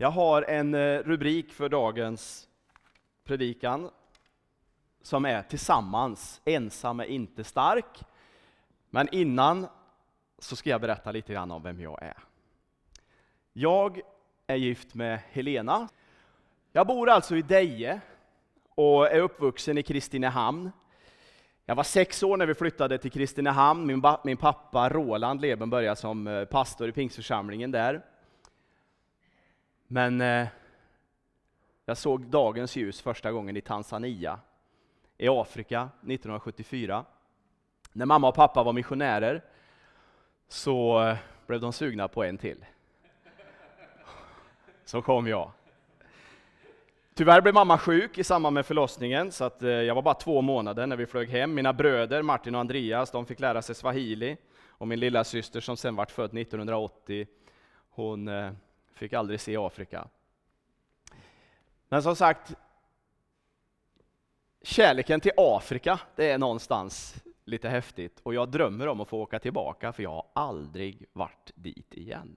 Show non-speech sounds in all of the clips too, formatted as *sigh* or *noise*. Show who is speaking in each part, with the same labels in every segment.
Speaker 1: Jag har en eh, rubrik för dagens predikan som är Tillsammans, ensam är inte stark. Men innan så ska jag berätta lite grann om vem jag är. Jag är gift med Helena. Jag bor alltså i Deje och är uppvuxen i Kristinehamn. Jag var sex år när vi flyttade till Kristinehamn. Min, min pappa Roland Leben började som eh, pastor i Pingstförsamlingen där. Men eh, jag såg dagens ljus första gången i Tanzania, i Afrika 1974. När mamma och pappa var missionärer så eh, blev de sugna på en till. Så kom jag. Tyvärr blev mamma sjuk i samband med förlossningen, så att eh, jag var bara två månader när vi flög hem. Mina bröder Martin och Andreas de fick lära sig swahili, och min lilla syster som sen vart född 1980, hon eh, fick aldrig se Afrika. Men som sagt, kärleken till Afrika, det är någonstans lite häftigt. Och jag drömmer om att få åka tillbaka, för jag har aldrig varit dit igen.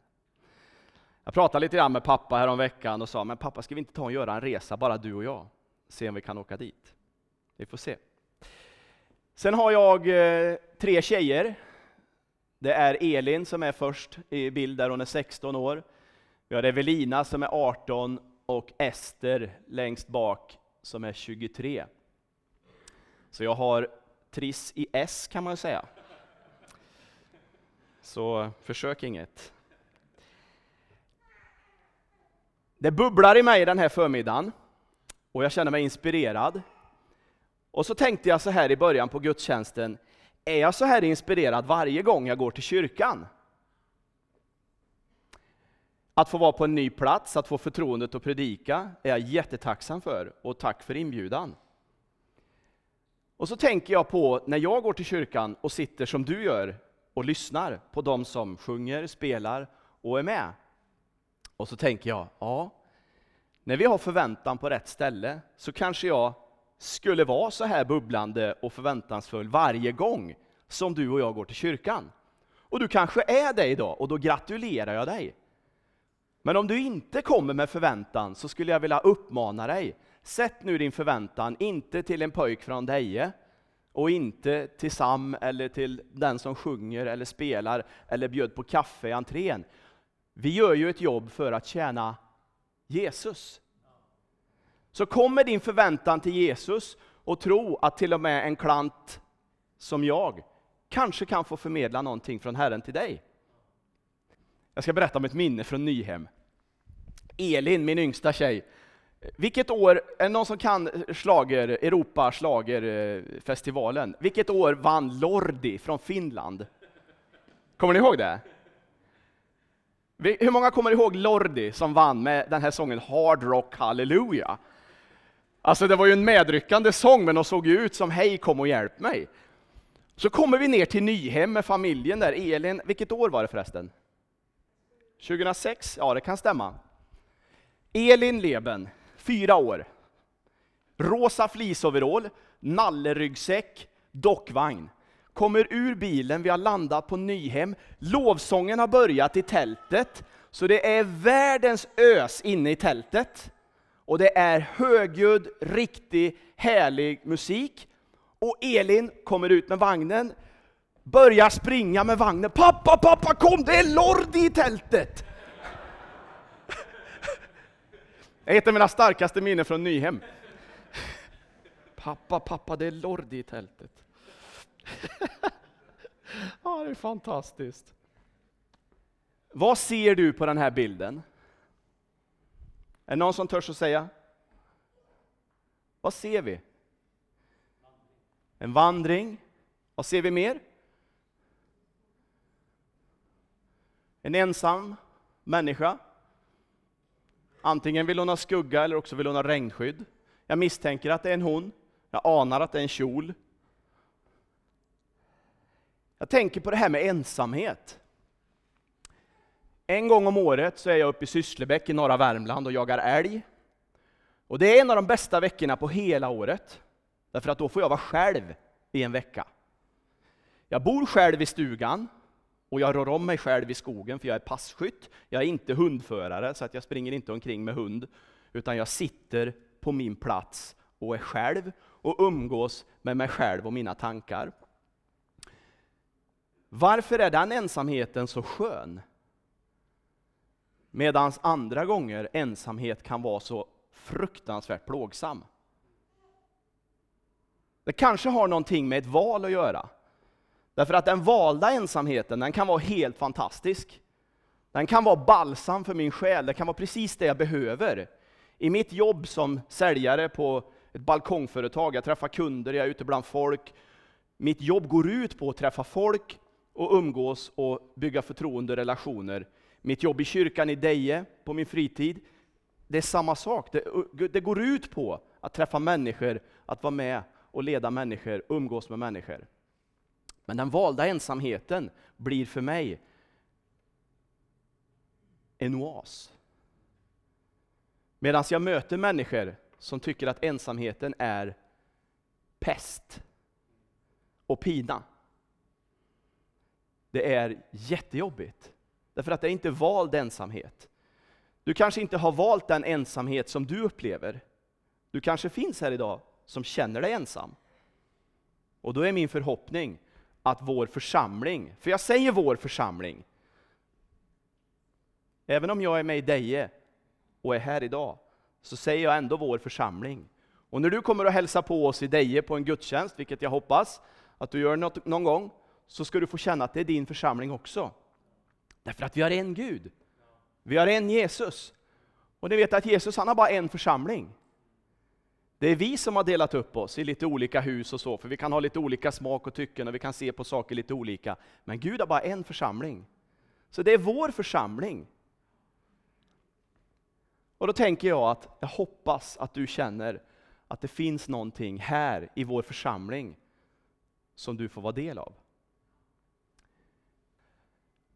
Speaker 1: Jag pratade lite grann med pappa här om veckan och sa, men pappa ska vi inte ta och göra en resa, bara du och jag? Se om vi kan åka dit. Vi får se. Sen har jag eh, tre tjejer. Det är Elin som är först i bild där, hon är 16 år. Vi har Evelina som är 18 och Ester längst bak som är 23. Så jag har Triss i S kan man säga. Så försök inget. Det bubblar i mig den här förmiddagen och jag känner mig inspirerad. Och så tänkte jag så här i början på gudstjänsten, är jag så här inspirerad varje gång jag går till kyrkan? Att få vara på en ny plats, att få förtroendet att predika, är jag jättetacksam för och tack för inbjudan. Och så tänker jag på när jag går till kyrkan och sitter som du gör och lyssnar på de som sjunger, spelar och är med. Och så tänker jag, ja, när vi har förväntan på rätt ställe så kanske jag skulle vara så här bubblande och förväntansfull varje gång som du och jag går till kyrkan. Och du kanske är det idag och då gratulerar jag dig. Men om du inte kommer med förväntan så skulle jag vilja uppmana dig, sätt nu din förväntan inte till en pojk från Deje och inte till Sam eller till den som sjunger eller spelar eller bjöd på kaffe i entrén. Vi gör ju ett jobb för att tjäna Jesus. Så kommer din förväntan till Jesus och tro att till och med en klant som jag kanske kan få förmedla någonting från Herren till dig. Jag ska berätta om ett minne från Nyhem. Elin, min yngsta tjej. Vilket år, är det någon som kan slager, Europa slagerfestivalen? Vilket år vann Lordi från Finland? Kommer ni ihåg det? Hur många kommer ihåg Lordi som vann med den här sången Hard Rock Hallelujah? Alltså det var ju en medryckande sång, men de såg ju ut som Hej kom och hjälp mig. Så kommer vi ner till Nyhem med familjen där. Elin, vilket år var det förresten? 2006? Ja, det kan stämma. Elin Leben, fyra år. Rosa fleeceoverall, nalleryggsäck, dockvagn. Kommer ur bilen, vi har landat på Nyhem. Lovsången har börjat i tältet, så det är världens ös inne i tältet. Och det är högljudd, riktig, härlig musik. Och Elin kommer ut med vagnen, börjar springa med vagnen. Pappa, pappa kom, det är Lordi i tältet! Det är ett av mina starkaste minnen från Nyhem. Pappa, pappa, det är Lordi i tältet. *laughs* ja, det är fantastiskt. Vad ser du på den här bilden? Är det någon som törs att säga? Vad ser vi? En vandring. Vad ser vi mer? En ensam människa. Antingen vill hon ha skugga eller också vill hon ha regnskydd. Jag misstänker att det är en hon. Jag anar att det är en kjol. Jag tänker på det här med ensamhet. En gång om året så är jag uppe i Sysslebäck i norra Värmland och jagar älg. Och det är en av de bästa veckorna på hela året. Därför att då får jag vara själv i en vecka. Jag bor själv i stugan, och jag rör om mig själv i skogen för jag är passkytt. Jag är inte hundförare så att jag springer inte omkring med hund, utan jag sitter på min plats och är själv och umgås med mig själv och mina tankar. Varför är den ensamheten så skön? Medan andra gånger ensamhet kan vara så fruktansvärt plågsam. Det kanske har någonting med ett val att göra. Därför att den valda ensamheten, den kan vara helt fantastisk. Den kan vara balsam för min själ, det kan vara precis det jag behöver. I mitt jobb som säljare på ett balkongföretag, jag träffar kunder, jag är ute bland folk. Mitt jobb går ut på att träffa folk och umgås och bygga förtroende och relationer. Mitt jobb i kyrkan i Deje på min fritid, det är samma sak. Det, det går ut på att träffa människor, att vara med och leda människor, umgås med människor. Men den valda ensamheten blir för mig en oas. Medan jag möter människor som tycker att ensamheten är pest och pina. Det är jättejobbigt. Därför att det är inte vald ensamhet. Du kanske inte har valt den ensamhet som du upplever. Du kanske finns här idag som känner dig ensam. Och då är min förhoppning att vår församling, för jag säger vår församling, även om jag är med i Deje och är här idag, så säger jag ändå vår församling. Och när du kommer och hälsa på oss i Deje på en gudstjänst, vilket jag hoppas att du gör något, någon gång, så ska du få känna att det är din församling också. Därför att vi har en Gud. Vi har en Jesus. Och ni vet att Jesus han har bara en församling. Det är vi som har delat upp oss i lite olika hus och så, för vi kan ha lite olika smak och tycken och vi kan se på saker lite olika. Men Gud har bara en församling. Så det är vår församling. Och då tänker jag att jag hoppas att du känner att det finns någonting här i vår församling som du får vara del av.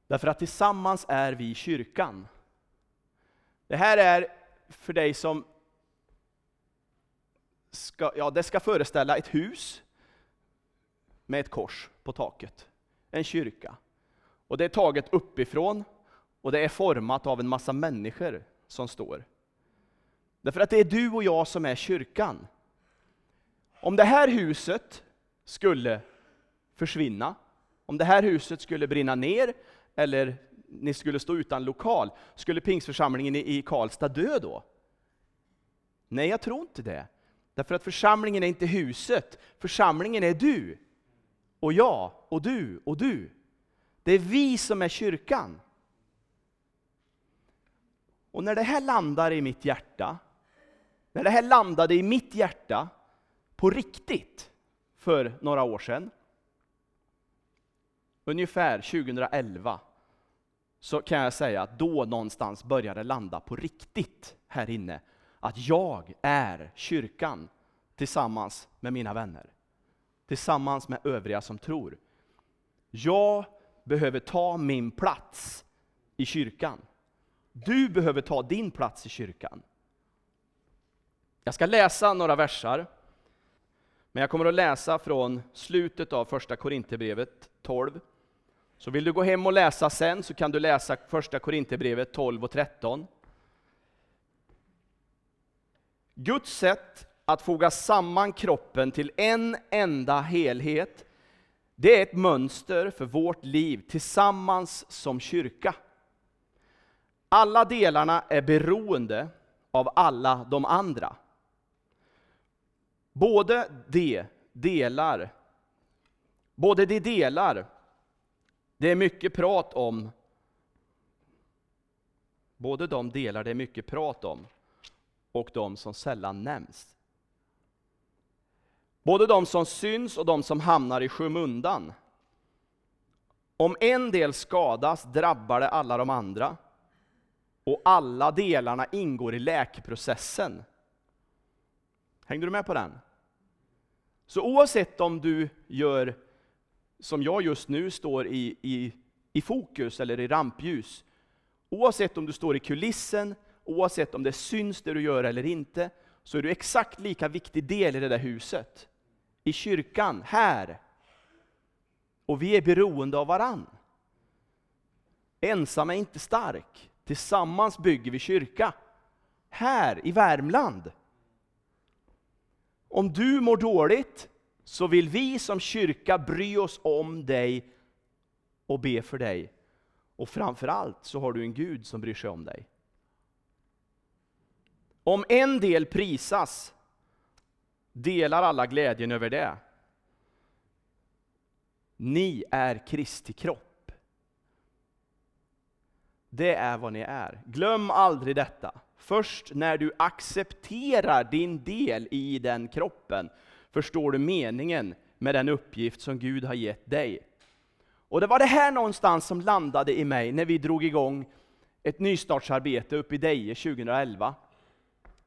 Speaker 1: Därför att tillsammans är vi kyrkan. Det här är för dig som ska, ja, det ska föreställa ett hus med ett kors på taket. En kyrka. Och det är taget uppifrån och det är format av en massa människor som står. Därför att det är du och jag som är kyrkan. Om det här huset skulle försvinna, om det här huset skulle brinna ner, eller ni skulle stå utan lokal, skulle pingsförsamlingen i Karlstad dö då? Nej, jag tror inte det. Därför att församlingen är inte huset, församlingen är du. Och jag, och du, och du. Det är vi som är kyrkan. Och när det här landar i mitt hjärta, när det här landade i mitt hjärta på riktigt för några år sedan, ungefär 2011, så kan jag säga att då någonstans började det landa på riktigt här inne att jag är kyrkan tillsammans med mina vänner. Tillsammans med övriga som tror. Jag behöver ta min plats i kyrkan. Du behöver ta din plats i kyrkan. Jag ska läsa några versar, men jag kommer att läsa från slutet av första Korinthierbrevet 12. Så vill du gå hem och läsa sen så kan du läsa första Korinthierbrevet 12 och 13. Guds sätt att foga samman kroppen till en enda helhet, det är ett mönster för vårt liv tillsammans som kyrka. Alla delarna är beroende av alla de andra. Både de delar, både de delar, det är mycket prat om, både de delar det är mycket prat om, och de som sällan nämns. Både de som syns och de som hamnar i skymundan. Om en del skadas drabbar det alla de andra. Och alla delarna ingår i läkprocessen. Hängde du med på den? Så oavsett om du gör som jag just nu står i, i, i fokus eller i rampljus, oavsett om du står i kulissen oavsett om det syns det du gör eller inte, så är du exakt lika viktig del i det där huset. I kyrkan, här. Och vi är beroende av varann. Ensam är inte stark. Tillsammans bygger vi kyrka. Här i Värmland. Om du mår dåligt så vill vi som kyrka bry oss om dig och be för dig. Och framförallt så har du en Gud som bryr sig om dig. Om en del prisas delar alla glädjen över det. Ni är Kristi kropp. Det är vad ni är. Glöm aldrig detta. Först när du accepterar din del i den kroppen förstår du meningen med den uppgift som Gud har gett dig. Och det var det här någonstans som landade i mig när vi drog igång ett nystartsarbete uppe i Deje 2011.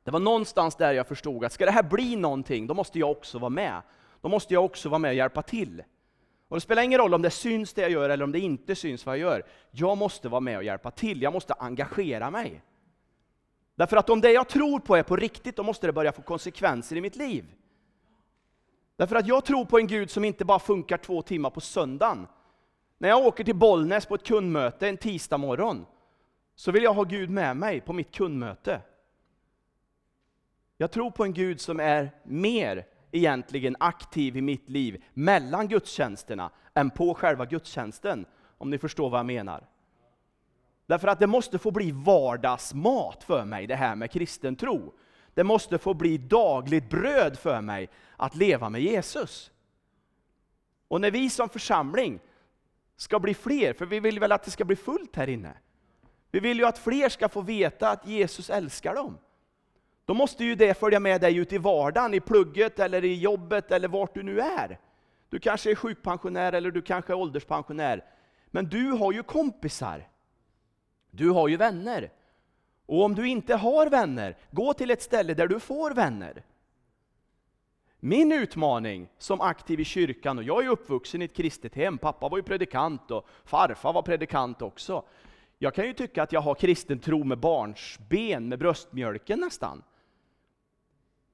Speaker 1: Det var någonstans där jag förstod att ska det här bli någonting, då måste jag också vara med. Då måste jag också vara med och hjälpa till. Och det spelar ingen roll om det syns det jag gör eller om det inte syns vad jag gör. Jag måste vara med och hjälpa till, jag måste engagera mig. Därför att om det jag tror på är på riktigt, då måste det börja få konsekvenser i mitt liv. Därför att jag tror på en Gud som inte bara funkar två timmar på söndagen. När jag åker till Bollnäs på ett kundmöte en tisdag morgon, så vill jag ha Gud med mig på mitt kundmöte. Jag tror på en Gud som är mer egentligen aktiv i mitt liv mellan gudstjänsterna än på själva gudstjänsten, om ni förstår vad jag menar. Därför att det måste få bli vardagsmat för mig, det här med kristen tro. Det måste få bli dagligt bröd för mig att leva med Jesus. Och när vi som församling ska bli fler, för vi vill väl att det ska bli fullt här inne. Vi vill ju att fler ska få veta att Jesus älskar dem. Då måste ju det följa med dig ut i vardagen, i plugget eller i jobbet eller vart du nu är. Du kanske är sjukpensionär eller du kanske är ålderspensionär. Men du har ju kompisar. Du har ju vänner. Och om du inte har vänner, gå till ett ställe där du får vänner. Min utmaning som aktiv i kyrkan, och jag är uppvuxen i ett kristet hem, pappa var ju predikant och farfar var predikant också. Jag kan ju tycka att jag har kristen tro med barnsben, med bröstmjölken nästan.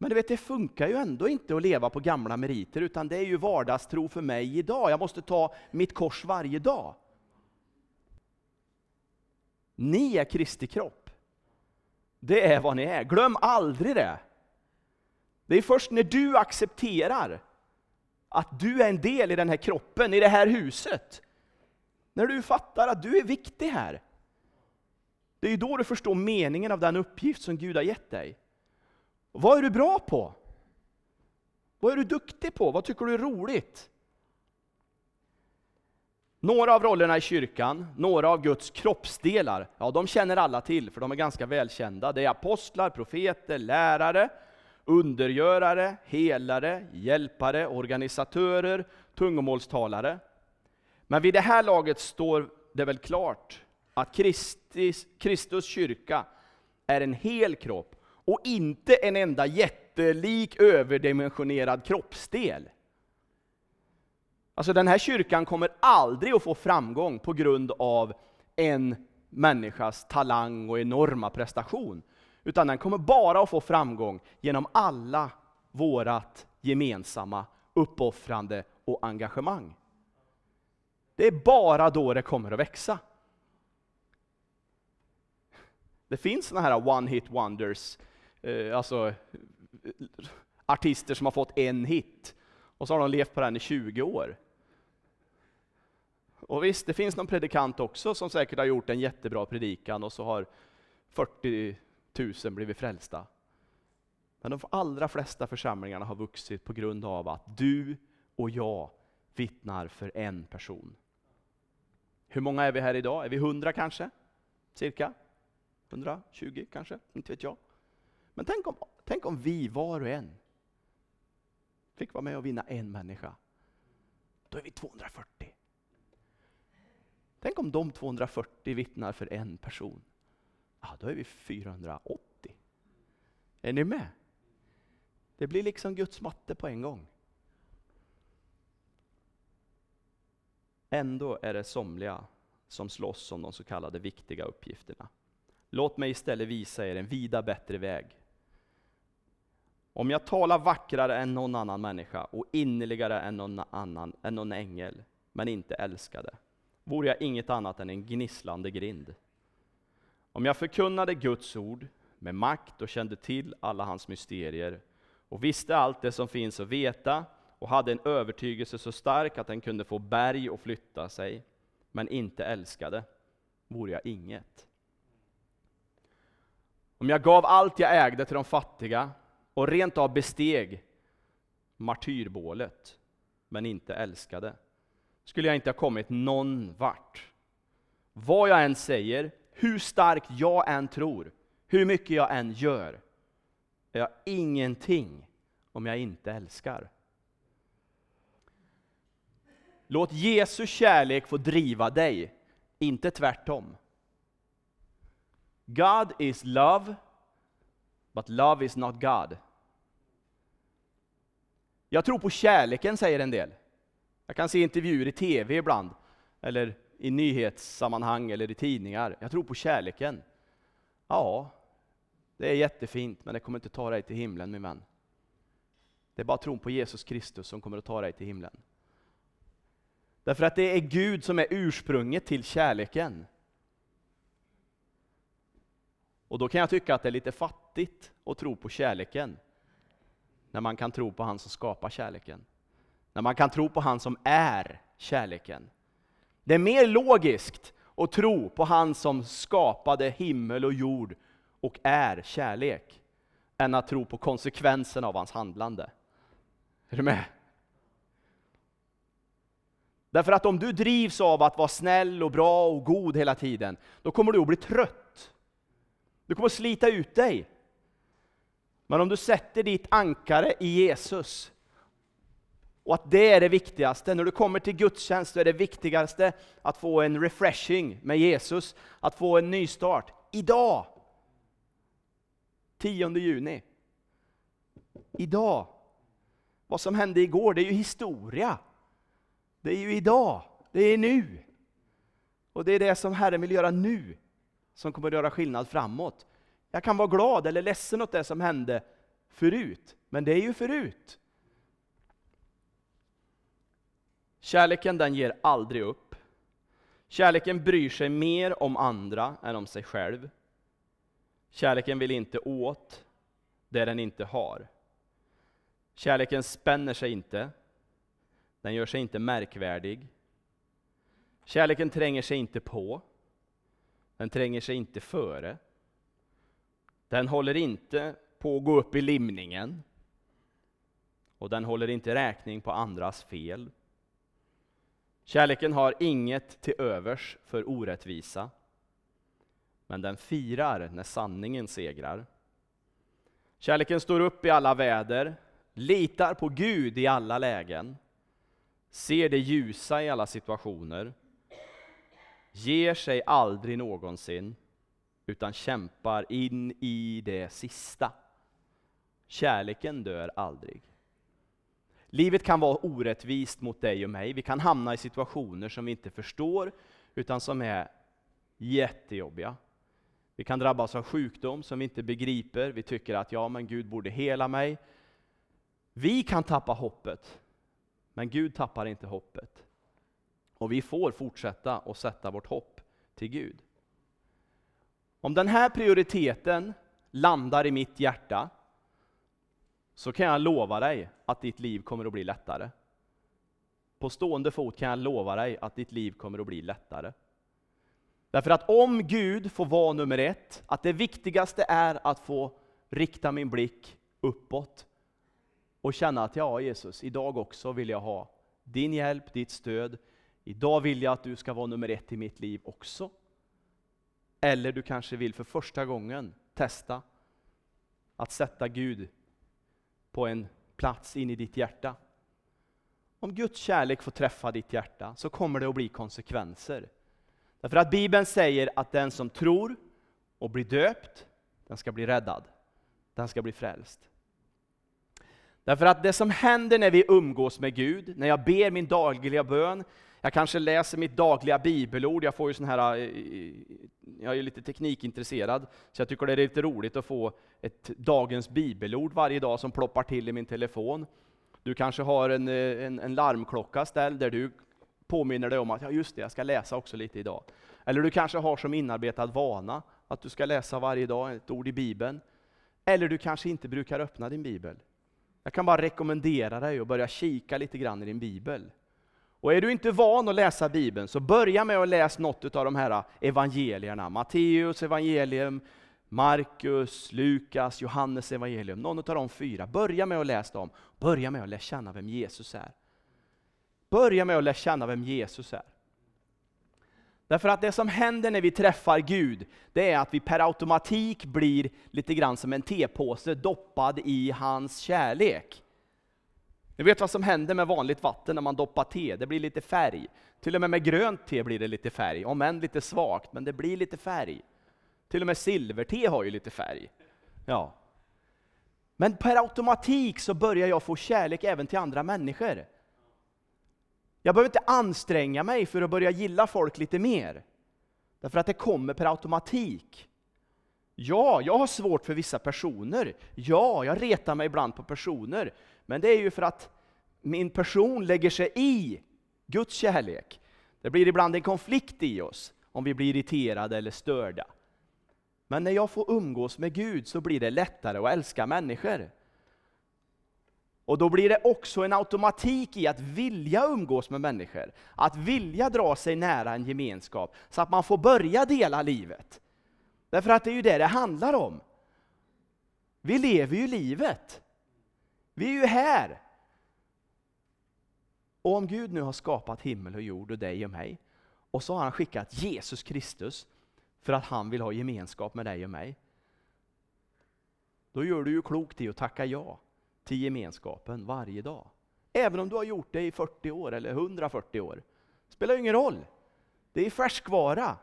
Speaker 1: Men du vet, det funkar ju ändå inte att leva på gamla meriter, utan det är ju vardagstro för mig idag. Jag måste ta mitt kors varje dag. Ni är Kristi kropp. Det är vad ni är. Glöm aldrig det. Det är först när du accepterar att du är en del i den här kroppen, i det här huset. När du fattar att du är viktig här. Det är då du förstår meningen av den uppgift som Gud har gett dig. Vad är du bra på? Vad är du duktig på? Vad tycker du är roligt? Några av rollerna i kyrkan, några av Guds kroppsdelar, ja de känner alla till, för de är ganska välkända. Det är apostlar, profeter, lärare, undergörare, helare, hjälpare, organisatörer, tungomålstalare. Men vid det här laget står det väl klart att Kristus, Kristus kyrka är en hel kropp och inte en enda jättelik överdimensionerad kroppsdel. Alltså den här kyrkan kommer aldrig att få framgång på grund av en människas talang och enorma prestation. Utan den kommer bara att få framgång genom alla vårat gemensamma uppoffrande och engagemang. Det är bara då det kommer att växa. Det finns sådana här one hit wonders, eh, alltså artister som har fått en hit, och så har de levt på den i 20 år. Och visst, det finns någon predikant också som säkert har gjort en jättebra predikan och så har 40 000 blivit frälsta. Men de allra flesta församlingarna har vuxit på grund av att du och jag vittnar för en person. Hur många är vi här idag? Är vi 100 kanske? Cirka? 120 kanske? Inte vet jag. Men tänk om, tänk om vi var och en fick vara med och vinna en människa. Då är vi 240. Tänk om de 240 vittnar för en person. Ja, då är vi 480. Är ni med? Det blir liksom Guds matte på en gång. Ändå är det somliga som slåss om de så kallade viktiga uppgifterna. Låt mig istället visa er en vida bättre väg. Om jag talar vackrare än någon annan människa och innerligare än någon annan, än någon ängel, men inte älskade, vore jag inget annat än en gnisslande grind. Om jag förkunnade Guds ord med makt och kände till alla hans mysterier och visste allt det som finns att veta och hade en övertygelse så stark att den kunde få berg att flytta sig, men inte älskade, vore jag inget. Om jag gav allt jag ägde till de fattiga och rent av besteg martyrbålet, men inte älskade, skulle jag inte ha kommit någon vart. Vad jag än säger, hur starkt jag än tror, hur mycket jag än gör, är jag ingenting om jag inte älskar. Låt Jesu kärlek få driva dig, inte tvärtom. God is love, but love is not God. Jag tror på kärleken, säger en del. Jag kan se intervjuer i tv ibland, eller i nyhetssammanhang eller i tidningar. Jag tror på kärleken. Ja, det är jättefint, men det kommer inte ta dig till himlen min vän. Det är bara tron på Jesus Kristus som kommer att ta dig till himlen. Därför att det är Gud som är ursprunget till kärleken. Och då kan jag tycka att det är lite fattigt att tro på kärleken. När man kan tro på han som skapar kärleken. När man kan tro på han som är kärleken. Det är mer logiskt att tro på han som skapade himmel och jord och är kärlek, än att tro på konsekvenserna av hans handlande. Är du med? Därför att om du drivs av att vara snäll och bra och god hela tiden, då kommer du att bli trött. Du kommer att slita ut dig. Men om du sätter ditt ankare i Jesus, och att det är det viktigaste. När du kommer till gudstjänst är det viktigaste att få en refreshing med Jesus, att få en nystart. Idag! 10 juni. Idag. Vad som hände igår, det är ju historia. Det är ju idag, det är nu. Och det är det som Herren vill göra nu, som kommer att göra skillnad framåt. Jag kan vara glad eller ledsen åt det som hände förut, men det är ju förut. Kärleken den ger aldrig upp. Kärleken bryr sig mer om andra än om sig själv. Kärleken vill inte åt det den inte har. Kärleken spänner sig inte. Den gör sig inte märkvärdig. Kärleken tränger sig inte på. Den tränger sig inte före. Den håller inte på att gå upp i limningen. Och den håller inte räkning på andras fel. Kärleken har inget till övers för orättvisa, men den firar när sanningen segrar. Kärleken står upp i alla väder, litar på Gud i alla lägen, ser det ljusa i alla situationer, ger sig aldrig någonsin, utan kämpar in i det sista. Kärleken dör aldrig. Livet kan vara orättvist mot dig och mig. Vi kan hamna i situationer som vi inte förstår, utan som är jättejobbiga. Vi kan drabbas av sjukdom som vi inte begriper. Vi tycker att ja, men Gud borde hela mig. Vi kan tappa hoppet, men Gud tappar inte hoppet. Och vi får fortsätta att sätta vårt hopp till Gud. Om den här prioriteten landar i mitt hjärta, så kan jag lova dig att ditt liv kommer att bli lättare. På stående fot kan jag lova dig att ditt liv kommer att bli lättare. Därför att om Gud får vara nummer ett, att det viktigaste är att få rikta min blick uppåt och känna att ja Jesus, idag också vill jag ha din hjälp, ditt stöd. Idag vill jag att du ska vara nummer ett i mitt liv också. Eller du kanske vill för första gången testa att sätta Gud på en plats in i ditt hjärta. Om Guds kärlek får träffa ditt hjärta så kommer det att bli konsekvenser. Därför att Bibeln säger att den som tror och blir döpt, den ska bli räddad. Den ska bli frälst. Därför att det som händer när vi umgås med Gud, när jag ber min dagliga bön, jag kanske läser mitt dagliga bibelord, jag får ju sån här, eh, jag är lite teknikintresserad, så jag tycker det är lite roligt att få ett dagens bibelord varje dag som ploppar till i min telefon. Du kanske har en, eh, en, en larmklocka ställd där du påminner dig om att ja, just det, jag ska läsa också lite idag. Eller du kanske har som inarbetad vana att du ska läsa varje dag ett ord i Bibeln. Eller du kanske inte brukar öppna din Bibel. Jag kan bara rekommendera dig att börja kika lite grann i din Bibel. Och är du inte van att läsa Bibeln, så börja med att läsa något av de här evangelierna. Matteus evangelium, Markus, Lukas, Johannes evangelium. Någon av de fyra. Börja med att läsa dem. Börja med att lära känna vem Jesus är. Börja med att lära känna vem Jesus är. Därför att det som händer när vi träffar Gud, det är att vi per automatik blir lite grann som en tepåse doppad i hans kärlek. Ni vet vad som händer med vanligt vatten när man doppar te? Det blir lite färg. Till och med med grönt te blir det lite färg, om än lite svagt, men det blir lite färg. Till och med silverte har ju lite färg. Ja. Men per automatik så börjar jag få kärlek även till andra människor. Jag behöver inte anstränga mig för att börja gilla folk lite mer. Därför att det kommer per automatik. Ja, jag har svårt för vissa personer. Ja, jag retar mig ibland på personer. Men det är ju för att min person lägger sig i Guds kärlek. Det blir ibland en konflikt i oss om vi blir irriterade eller störda. Men när jag får umgås med Gud så blir det lättare att älska människor. Och då blir det också en automatik i att vilja umgås med människor, att vilja dra sig nära en gemenskap, så att man får börja dela livet. Därför att det är ju det det handlar om. Vi lever ju livet. Vi är ju här. Och om Gud nu har skapat himmel och jord och dig och mig, och så har han skickat Jesus Kristus för att han vill ha gemenskap med dig och mig. Då gör du ju klokt i att tacka ja till gemenskapen varje dag. Även om du har gjort det i 40 år eller 140 år. Det spelar ingen roll. Det är färskvara.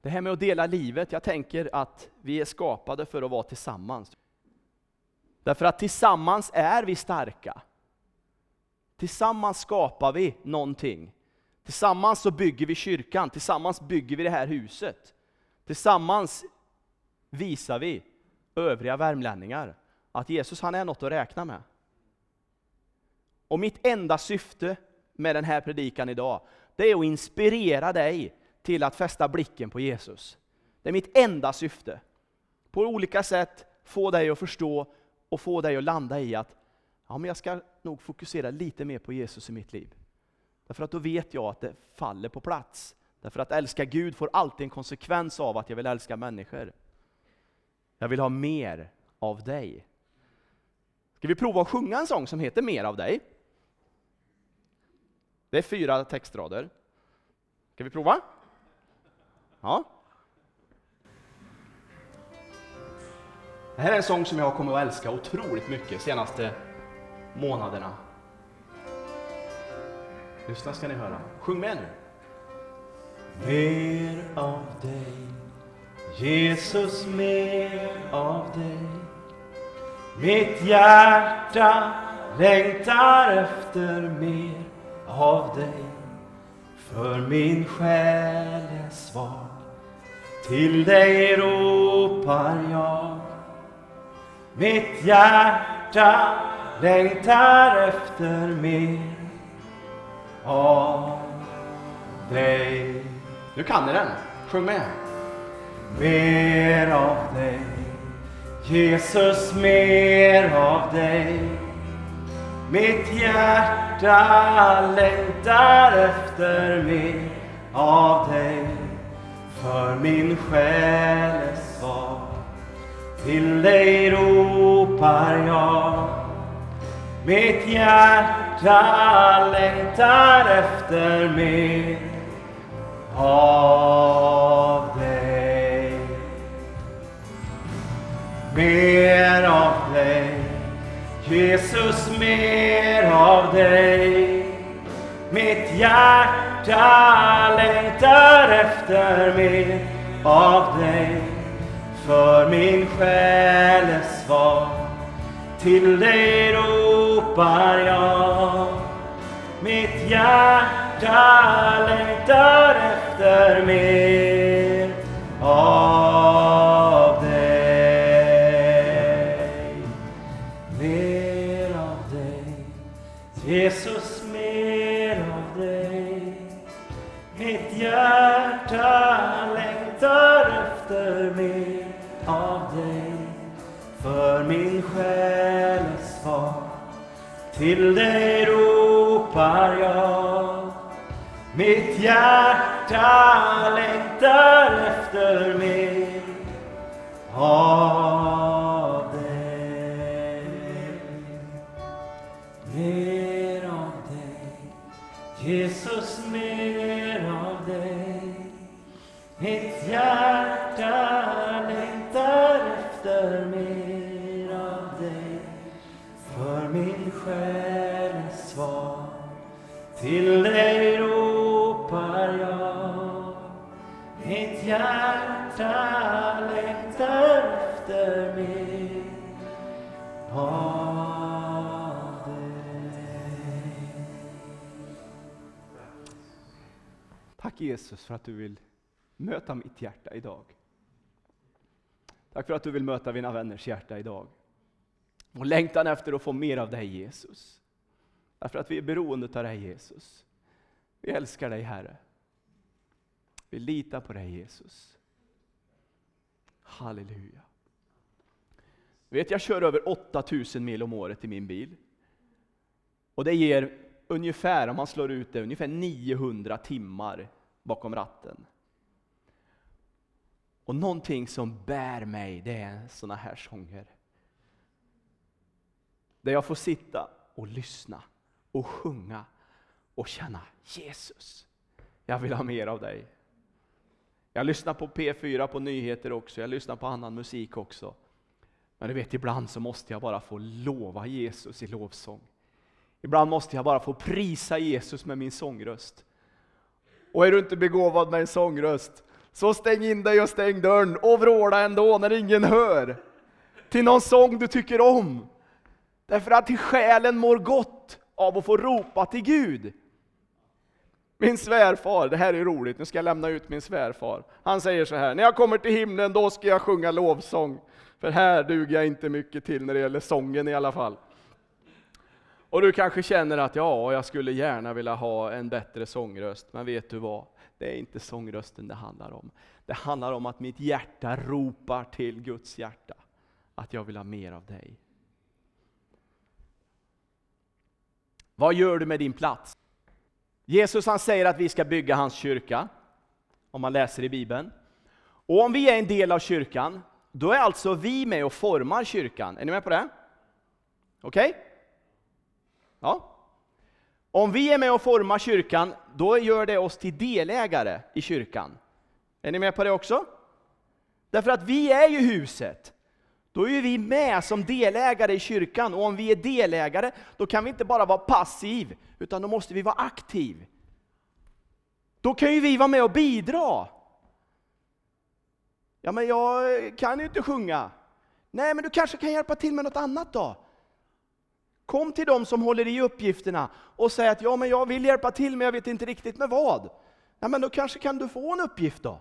Speaker 1: Det här med att dela livet, jag tänker att vi är skapade för att vara tillsammans. Därför att tillsammans är vi starka. Tillsammans skapar vi någonting. Tillsammans så bygger vi kyrkan, tillsammans bygger vi det här huset. Tillsammans visar vi övriga värmlänningar att Jesus han är något att räkna med. Och mitt enda syfte med den här predikan idag, det är att inspirera dig till att fästa blicken på Jesus. Det är mitt enda syfte. På olika sätt få dig att förstå och få dig att landa i att ja, men jag ska nog fokusera lite mer på Jesus i mitt liv. Därför att då vet jag att det faller på plats. Därför att älska Gud får alltid en konsekvens av att jag vill älska människor. Jag vill ha mer av dig. Ska vi prova att sjunga en sång som heter Mer av dig? Det är fyra textrader. Ska vi prova? Ja. Det här är en sång som jag kommer att älska otroligt mycket de senaste månaderna. Lyssna ska ni höra. Sjung med nu. Mer av dig, Jesus mer av dig. Mitt hjärta längtar efter mer av dig. För min själ är svag, till dig ropar jag. Mitt hjärta längtar efter mer av dig. Nu kan ni den. Sjung med. Mer av dig. Jesus, mer av dig. Mitt hjärta längtar efter mer av dig. För min själ är svag. Till dig ropar jag. Mitt hjärta längtar efter mer av dig. Mer av dig. Jesus, mer av dig. Mitt hjärta längtar efter mer av dig. För min själ är svag. Till dig ropar jag. Mitt hjärta längtar efter mer av dig. Mer av dig. Jesus,
Speaker 2: mer av dig. Mitt hjärta längtar efter mer av dig för min själ är svar. Till dig ropar jag mitt hjärta längtar efter mer av dig. Mer av dig, Jesus, mer av dig. Mitt hjärta själens svar till dig ropar jag. Mitt hjärta längtar efter mer av dig.
Speaker 1: Tack Jesus för att du vill möta mitt hjärta idag. Tack för att du vill möta mina vänners hjärta idag. Och längtan efter att få mer av dig Jesus. Därför att vi är beroende av dig Jesus. Vi älskar dig Herre. Vi litar på dig Jesus. Halleluja. Vet, jag kör över 8000 mil om året i min bil. Och det ger ungefär, om man slår ut det, ungefär 900 timmar bakom ratten. Och någonting som bär mig, det är såna här sånger. Där jag får sitta och lyssna och sjunga och känna Jesus, jag vill ha mer av dig. Jag lyssnar på P4 på nyheter också, jag lyssnar på annan musik också. Men du vet, ibland så måste jag bara få lova Jesus i lovsång. Ibland måste jag bara få prisa Jesus med min sångröst. Och är du inte begåvad med en sångröst, så stäng in dig och stäng dörren och vråla ändå när ingen hör. Till någon sång du tycker om. Därför att själen mår gott av att få ropa till Gud. Min svärfar, det här är roligt, nu ska jag lämna ut min svärfar. Han säger så här, när jag kommer till himlen då ska jag sjunga lovsång. För här duger jag inte mycket till när det gäller sången i alla fall. Och du kanske känner att ja, jag skulle gärna vilja ha en bättre sångröst, men vet du vad? Det är inte sångrösten det handlar om. Det handlar om att mitt hjärta ropar till Guds hjärta, att jag vill ha mer av dig. Vad gör du med din plats? Jesus han säger att vi ska bygga hans kyrka, om man läser i Bibeln. Och om vi är en del av kyrkan, då är alltså vi med och formar kyrkan. Är ni med på det? Okej? Okay? Ja. Om vi är med och formar kyrkan, då gör det oss till delägare i kyrkan. Är ni med på det också? Därför att vi är ju huset. Då är vi med som delägare i kyrkan, och om vi är delägare, då kan vi inte bara vara passiv, utan då måste vi vara aktiv. Då kan ju vi vara med och bidra. Ja, men jag kan ju inte sjunga. Nej, men du kanske kan hjälpa till med något annat då? Kom till dem som håller i uppgifterna och säg att ja, men jag vill hjälpa till, men jag vet inte riktigt med vad. Ja, men då kanske kan du få en uppgift då.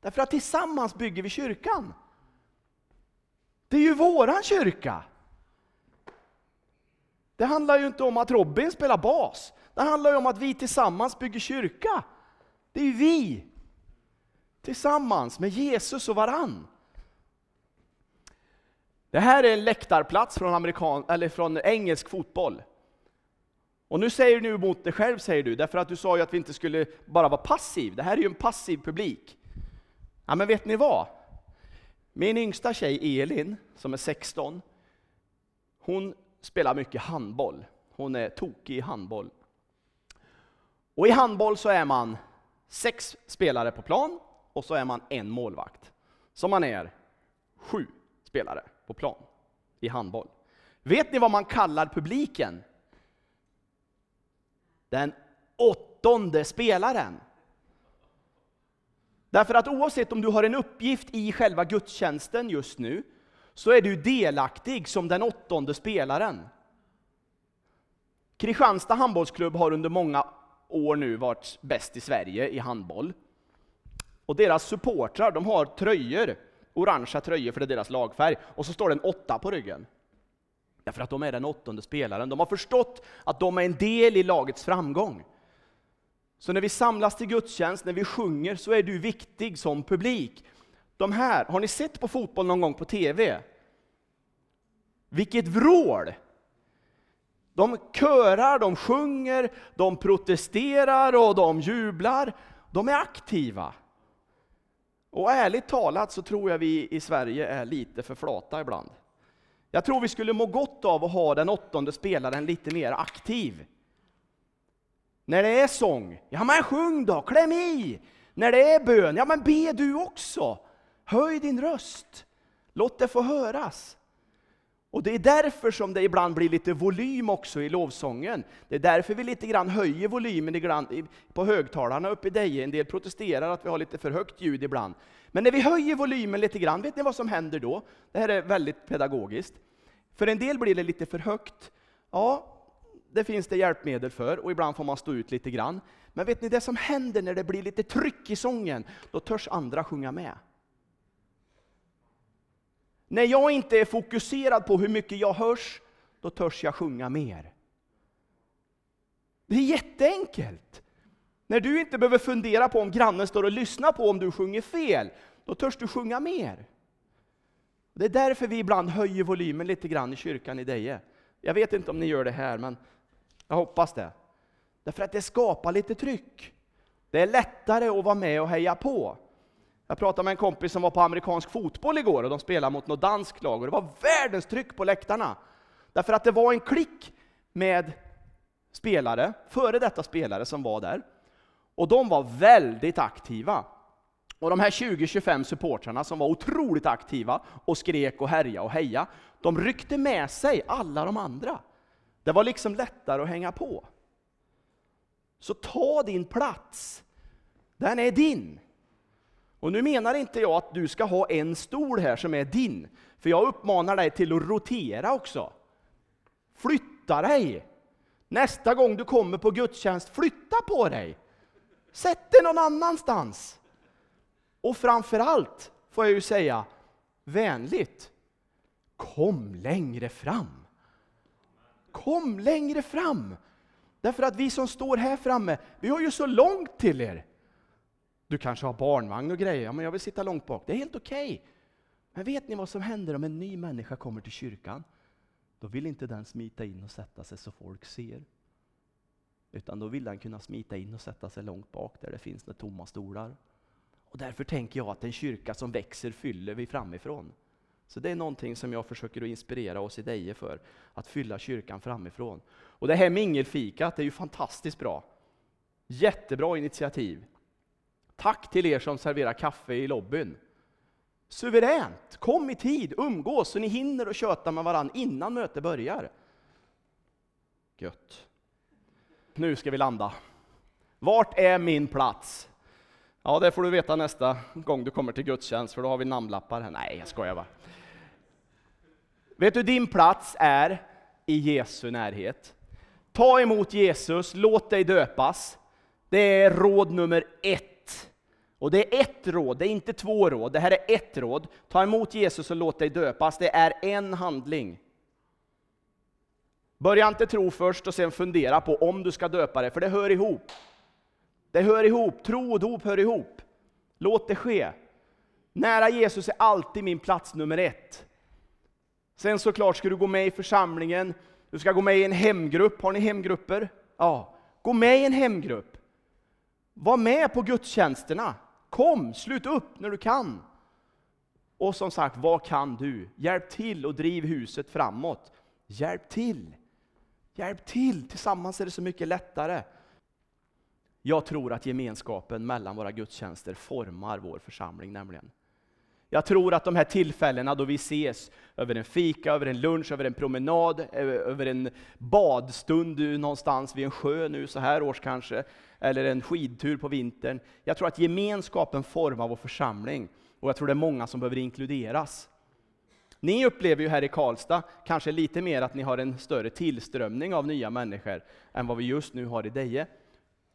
Speaker 1: Därför att tillsammans bygger vi kyrkan. Det är ju våran kyrka. Det handlar ju inte om att Robin spelar bas. Det handlar ju om att vi tillsammans bygger kyrka. Det är ju vi. Tillsammans med Jesus och varann. Det här är en läktarplats från, amerikan, eller från engelsk fotboll. Och nu säger du emot dig själv, säger du, därför att du sa ju att vi inte skulle bara vara passiv. Det här är ju en passiv publik. Ja, men vet ni vad? Min yngsta tjej Elin, som är 16, hon spelar mycket handboll. Hon är tokig i handboll. Och i handboll så är man sex spelare på plan och så är man en målvakt. Så man är sju spelare på plan i handboll. Vet ni vad man kallar publiken? Den åttonde spelaren. Därför att oavsett om du har en uppgift i själva gudstjänsten just nu, så är du delaktig som den åttonde spelaren. Kristianstad handbollsklubb har under många år nu varit bäst i Sverige i handboll. Och deras supportrar, de har tröjor, orangea tröjor för det är deras lagfärg, och så står det en åtta på ryggen. Därför att de är den åttonde spelaren. De har förstått att de är en del i lagets framgång. Så när vi samlas till gudstjänst, när vi sjunger, så är du viktig som publik. De här, har ni sett på fotboll någon gång på TV? Vilket vrål! De körar, de sjunger, de protesterar och de jublar. De är aktiva. Och ärligt talat så tror jag vi i Sverige är lite för flata ibland. Jag tror vi skulle må gott av att ha den åttonde spelaren lite mer aktiv. När det är sång, ja men sjung då, kläm i! När det är bön, ja men be du också! Höj din röst, låt det få höras. Och det är därför som det ibland blir lite volym också i lovsången. Det är därför vi lite grann höjer volymen ibland på högtalarna uppe i Deje. En del protesterar att vi har lite för högt ljud ibland. Men när vi höjer volymen lite grann, vet ni vad som händer då? Det här är väldigt pedagogiskt. För en del blir det lite för högt. Ja, det finns det hjälpmedel för och ibland får man stå ut lite grann. Men vet ni det som händer när det blir lite tryck i sången? Då törs andra sjunga med. När jag inte är fokuserad på hur mycket jag hörs, då törs jag sjunga mer. Det är jätteenkelt. När du inte behöver fundera på om grannen står och lyssnar på om du sjunger fel, då törs du sjunga mer. Det är därför vi ibland höjer volymen lite grann i kyrkan i Deje. Jag vet inte om ni gör det här, men jag hoppas det. Därför att det skapar lite tryck. Det är lättare att vara med och heja på. Jag pratade med en kompis som var på amerikansk fotboll igår och de spelade mot något danskt lag och det var världens tryck på läktarna. Därför att det var en klick med spelare, före detta spelare som var där. Och de var väldigt aktiva. Och de här 20-25 supportrarna som var otroligt aktiva och skrek och härja och heja, de ryckte med sig alla de andra. Det var liksom lättare att hänga på. Så ta din plats. Den är din. Och nu menar inte jag att du ska ha en stol här som är din, för jag uppmanar dig till att rotera också. Flytta dig! Nästa gång du kommer på gudstjänst, flytta på dig! Sätt dig någon annanstans! Och framför allt, får jag ju säga, vänligt, kom längre fram! Kom längre fram! Därför att vi som står här framme, vi har ju så långt till er. Du kanske har barnvagn och grejer, ja, men jag vill sitta långt bak. Det är helt okej. Okay. Men vet ni vad som händer om en ny människa kommer till kyrkan? Då vill inte den smita in och sätta sig så folk ser. Utan då vill den kunna smita in och sätta sig långt bak där det finns några tomma stolar. Och därför tänker jag att en kyrka som växer fyller vi framifrån. Så det är någonting som jag försöker att inspirera oss i Deje för, att fylla kyrkan framifrån. Och det här mingelfikat är ju fantastiskt bra. Jättebra initiativ. Tack till er som serverar kaffe i lobbyn. Suveränt! Kom i tid, umgås så ni hinner och köta med varandra innan mötet börjar. Gött. Nu ska vi landa. Vart är min plats? Ja, det får du veta nästa gång du kommer till gudstjänst, för då har vi namnlappar här. Nej, jag skojar bara. Vet du, din plats är i Jesu närhet. Ta emot Jesus, låt dig döpas. Det är råd nummer ett och det är ett råd, det är inte två råd, det här är ett råd. Ta emot Jesus och låt dig döpas, det är en handling. Börja inte tro först och sen fundera på om du ska döpa dig, för det hör ihop. Det hör ihop, tro och dop hör ihop. Låt det ske. Nära Jesus är alltid min plats nummer ett. Sen såklart ska du gå med i församlingen, du ska gå med i en hemgrupp. Har ni hemgrupper? Ja. Gå med i en hemgrupp. Var med på gudstjänsterna. Kom, slut upp när du kan. Och som sagt, vad kan du? Hjälp till och driv huset framåt. Hjälp till! Hjälp till! Tillsammans är det så mycket lättare. Jag tror att gemenskapen mellan våra gudstjänster formar vår församling nämligen. Jag tror att de här tillfällena då vi ses över en fika, över en lunch, över en promenad, över en badstund någonstans vid en sjö nu så här års kanske, eller en skidtur på vintern. Jag tror att gemenskapen formar vår församling och jag tror det är många som behöver inkluderas. Ni upplever ju här i Karlstad kanske lite mer att ni har en större tillströmning av nya människor än vad vi just nu har i Deje.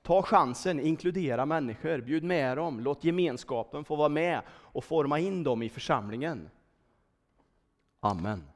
Speaker 1: Ta chansen, inkludera människor, bjud med dem, låt gemenskapen få vara med och forma in dem i församlingen. Amen.